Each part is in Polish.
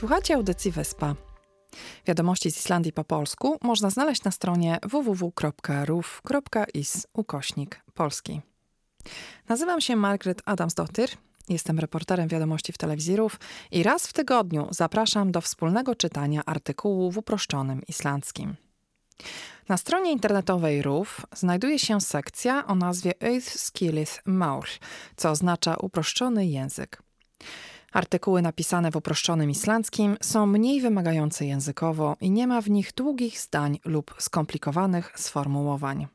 Słuchacie audycji Wyspa. Wiadomości z Islandii po polsku można znaleźć na stronie www.ruf.is ukośnik polski. Nazywam się Margaret Adamsdottir, jestem reporterem wiadomości w telewizji RUF i raz w tygodniu zapraszam do wspólnego czytania artykułu w uproszczonym islandzkim. Na stronie internetowej RUF znajduje się sekcja o nazwie Eith Skilith Maur, co oznacza uproszczony język. Artykuły napisane w uproszczonym islandzkim są mniej wymagające językowo i nie ma w nich długich zdań lub skomplikowanych sformułowań.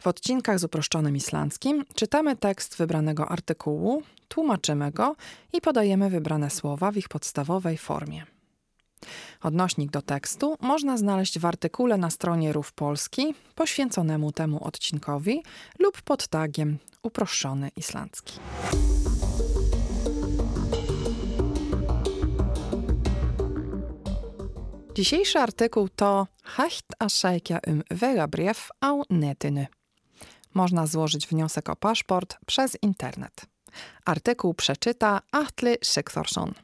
W odcinkach z uproszczonym islandzkim czytamy tekst wybranego artykułu, tłumaczymy go i podajemy wybrane słowa w ich podstawowej formie. Odnośnik do tekstu można znaleźć w artykule na stronie Rów Polski poświęconemu temu odcinkowi lub pod tagiem Uproszczony Islandzki. Dzisiejszy artykuł to Hecht a sækja um vegabréf á netinu. Można złożyć wniosek o paszport przez internet. Artykuł przeczyta Atli Sigþórsson.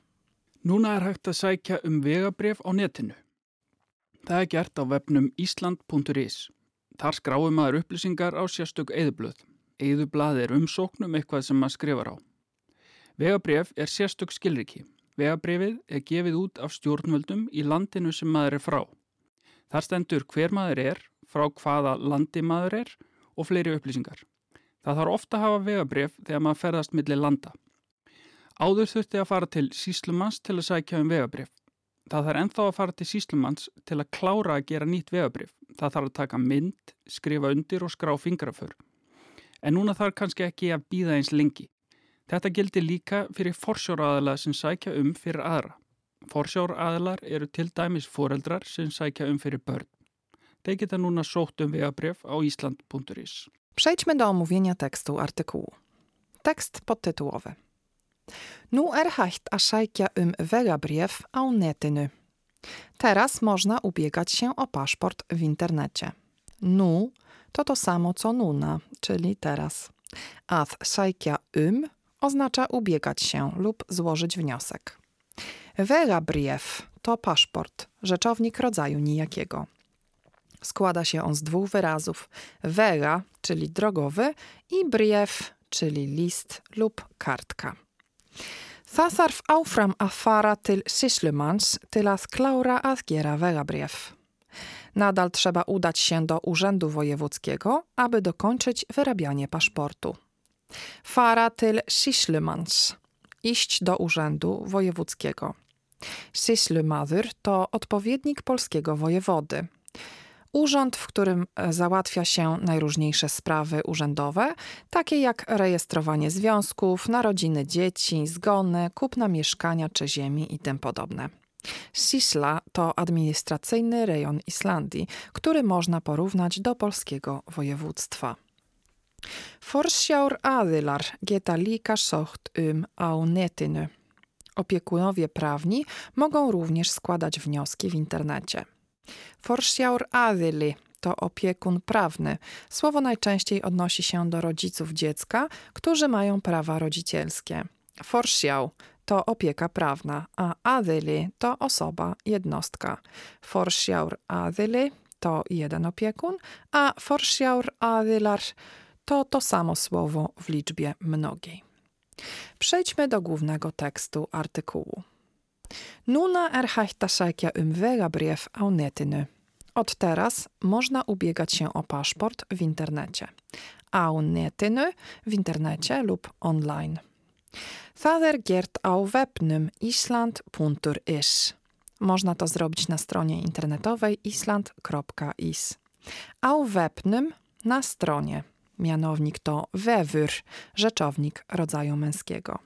Núna er hægt að sækja um vegabref á netinu. Það er gert á webnum island.is. Þar skráum maður upplýsingar á sérstök eðublöð. Eðublað er umsóknum eitthvað sem maður skrifar á. Vegabref er sérstök skilriki. Vegabrefið er gefið út af stjórnvöldum í landinu sem maður er frá. Þar stendur hver maður er, frá hvaða landi maður er og fleiri upplýsingar. Það þarf ofta að hafa vegabref þegar maður ferðast millir landa. Áður þurfti að fara til síslumanns til að sækja um vegabrif. Það þarf enþá að fara til síslumanns til að klára að gera nýtt vegabrif. Það þarf að taka mynd, skrifa undir og skrá fingraför. En núna þarf kannski ekki að býða eins lengi. Þetta gildi líka fyrir forsjóraðala sem sækja um fyrir aðra. Forsjóraðalar eru til dæmis foreldrar sem sækja um fyrir börn. Þeir geta núna sótt um vegabref á island.is. Przejdźmy do omówienia tekstu artykułu. Tekst podtytułowy. Nú er hægt að sækja um vegabréf á netinu. Teraz można ubiegać się o paszport w internecie. Nu to to samo co nuna, czyli teraz. Að sækja um oznacza ubiegać się lub złożyć wniosek. Vegabréf to paszport, rzeczownik rodzaju nijakiego. Składa się on z dwóch wyrazów: vega, czyli drogowy, i brief, czyli list lub kartka. Það þarf áfram að fara til að klára að gera vegabréf. Nadal trzeba udać się do Urzędu Wojewódzkiego, aby dokończyć wyrabianie paszportu. Fara til Syslumanns. Iść do Urzędu Wojewódzkiego. Syslumadur to odpowiednik polskiego wojewody. Urząd, w którym e, załatwia się najróżniejsze sprawy urzędowe, takie jak rejestrowanie związków, narodziny dzieci, zgony, kupna mieszkania czy ziemi itp. Sisla to administracyjny rejon Islandii, który można porównać do polskiego województwa. Forsjár aðilar geta líka sótt um á netinu. Opiekunowie prawni mogą również składać wnioski w internecie. Forsjaur adyli to opiekun prawny. Słowo najczęściej odnosi się do rodziców dziecka, którzy mają prawa rodzicielskie. Forsjał to opieka prawna, a adyli to osoba, jednostka. Forsjaur adyli to jeden opiekun, a forsjaur adylar to to samo słowo w liczbie mnogiej. Przejdźmy do głównego tekstu artykułu. Nuna er hægt að sækja um vegabréf á netinu. Od teraz można ubiegać się o paszport w internecie. Á netinu w internecie lub online. Það er gert á webnum island.is. Można to zrobić na stronie internetowej island.is. Webnum na stronie. Mianownik to vefur, rzeczownik rodzaju męskiego.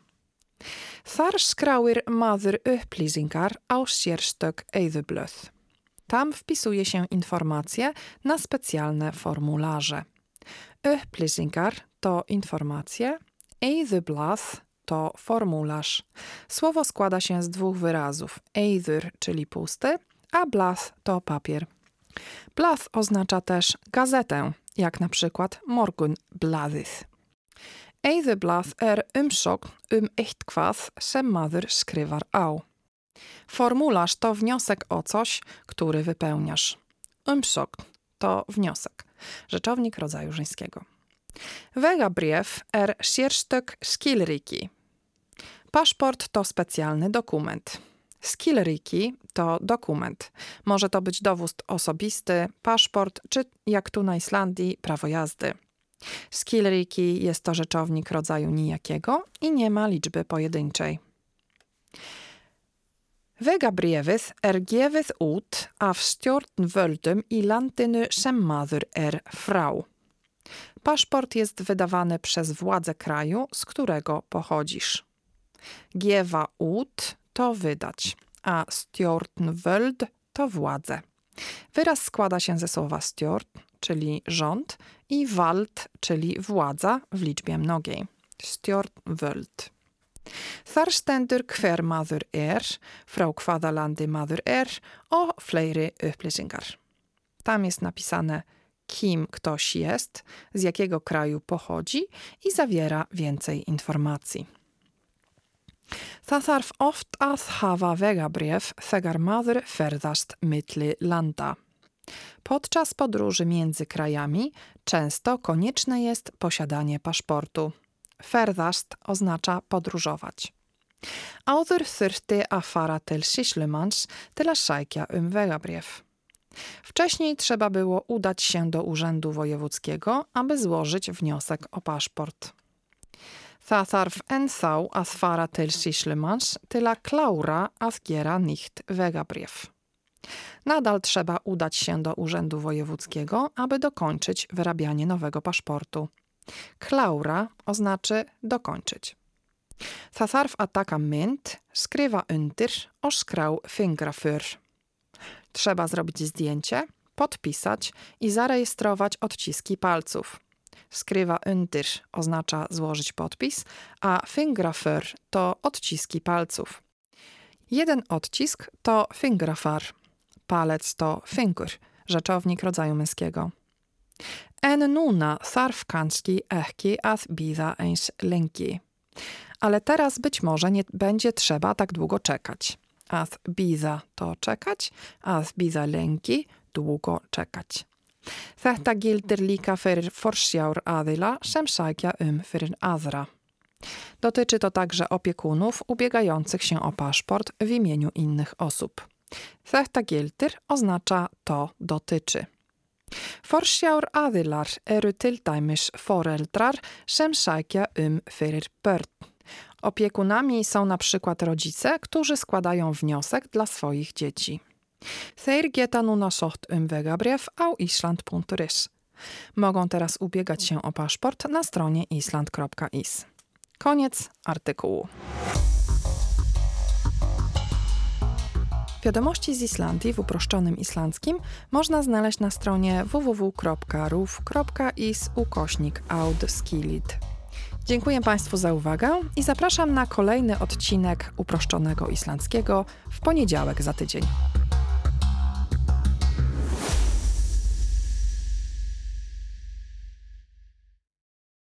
Þar skráir maður upplýsingar á sérstök eyðublöð. Tam wpisuje się informacje na specjalne formularze. Upplýsingar to informacje, eyðublað to formularz. Słowo składa się z dwóch wyrazów: eyður, czyli pusty, a blað to papier. Blað oznacza też gazetę, jak na przykład Morgunblaðið. Eyðublað er umsókn um eitthvað sem maður skrifar á. Formularz to wniosek o coś, który wypełniasz. Umsok to wniosek, rzeczownik rodzaju żeńskiego. Vegabrief er sierstek skilriki. Paszport to specjalny dokument. Skillriki to dokument. Może to być dowód osobisty, paszport, czy jak tu na Islandii, prawo jazdy. Skillriki jest to rzeczownik rodzaju nijakiego i nie ma liczby pojedynczej. Vegabrefið er gefið út af stjórnvöldum i landinu sem er frá. Paszport jest wydawany przez władze kraju, z którego pochodzisz. Giewa ut to wydać, a stjórnvöld to władze. Wyraz składa się ze słowa stjórn, czyli rząd, i wald, czyli władza w liczbie mnogiej. Stjórnvöld. Þar stendur er, frá hvaða landi maður er o fleiri upplýsingar. Tam jest napisane kim ktoś jest, z jakiego kraju pochodzi i zawiera więcej informacji. Það þarf oft að hafa vegabréf þegar maður ferðast milli landa. Podczas podróży między krajami często konieczne jest posiadanie paszportu. Ferðast oznacza podróżować. Áður þurfti að fara til Sýslumans til að sækja um vegabréf. Wcześniej trzeba było udać się do Urzędu Wojewódzkiego, aby złożyć wniosek o paszport. Það þarf ennþá að fara til Sýslumans til að klára að gera nýtt vegabréf. Nadal trzeba udać się do Urzędu Wojewódzkiego, aby dokończyć wyrabianie nowego paszportu. Klaura oznaczy dokończyć. Það þarf að taka mynd, skrifa undir fingrafur. Trzeba zrobić zdjęcie, podpisać i zarejestrować odciski palców. Skrywa undir oznacza złożyć podpis, a fingrafur to odciski palców. Jeden odcisk to fingrafar, palec to finger, rzeczownik rodzaju męskiego. En nuna þarf kanski að bíða eins lengi. Ale teraz być może nie będzie trzeba tak długo czekać. Að bíða to czekać, að bíða lengi długo czekać. Þetta gildir líka fyrir forsjáraðila sem sækja um fyrir aðra. Dotyczy to także opiekunów ubiegających się o paszport w imieniu innych osób. Þetta gildir oznacza to dotyczy. Forsjáraðilar eru til dæmis foreldrar sem sækja um fyrir börn. Opiekunami są na przykład rodzice, którzy składają wniosek dla swoich dzieci. Þeir geta núna sótt um vegabréf á island.is. Mogą teraz ubiegać się o paszport na stronie island.is. Koniec artykułu. Wiadomości z Islandii w uproszczonym islandzkim można znaleźć na stronie www.ruf.is ukośnik. Dziękuję Państwu za uwagę i zapraszam na kolejny odcinek uproszczonego islandzkiego w poniedziałek za tydzień.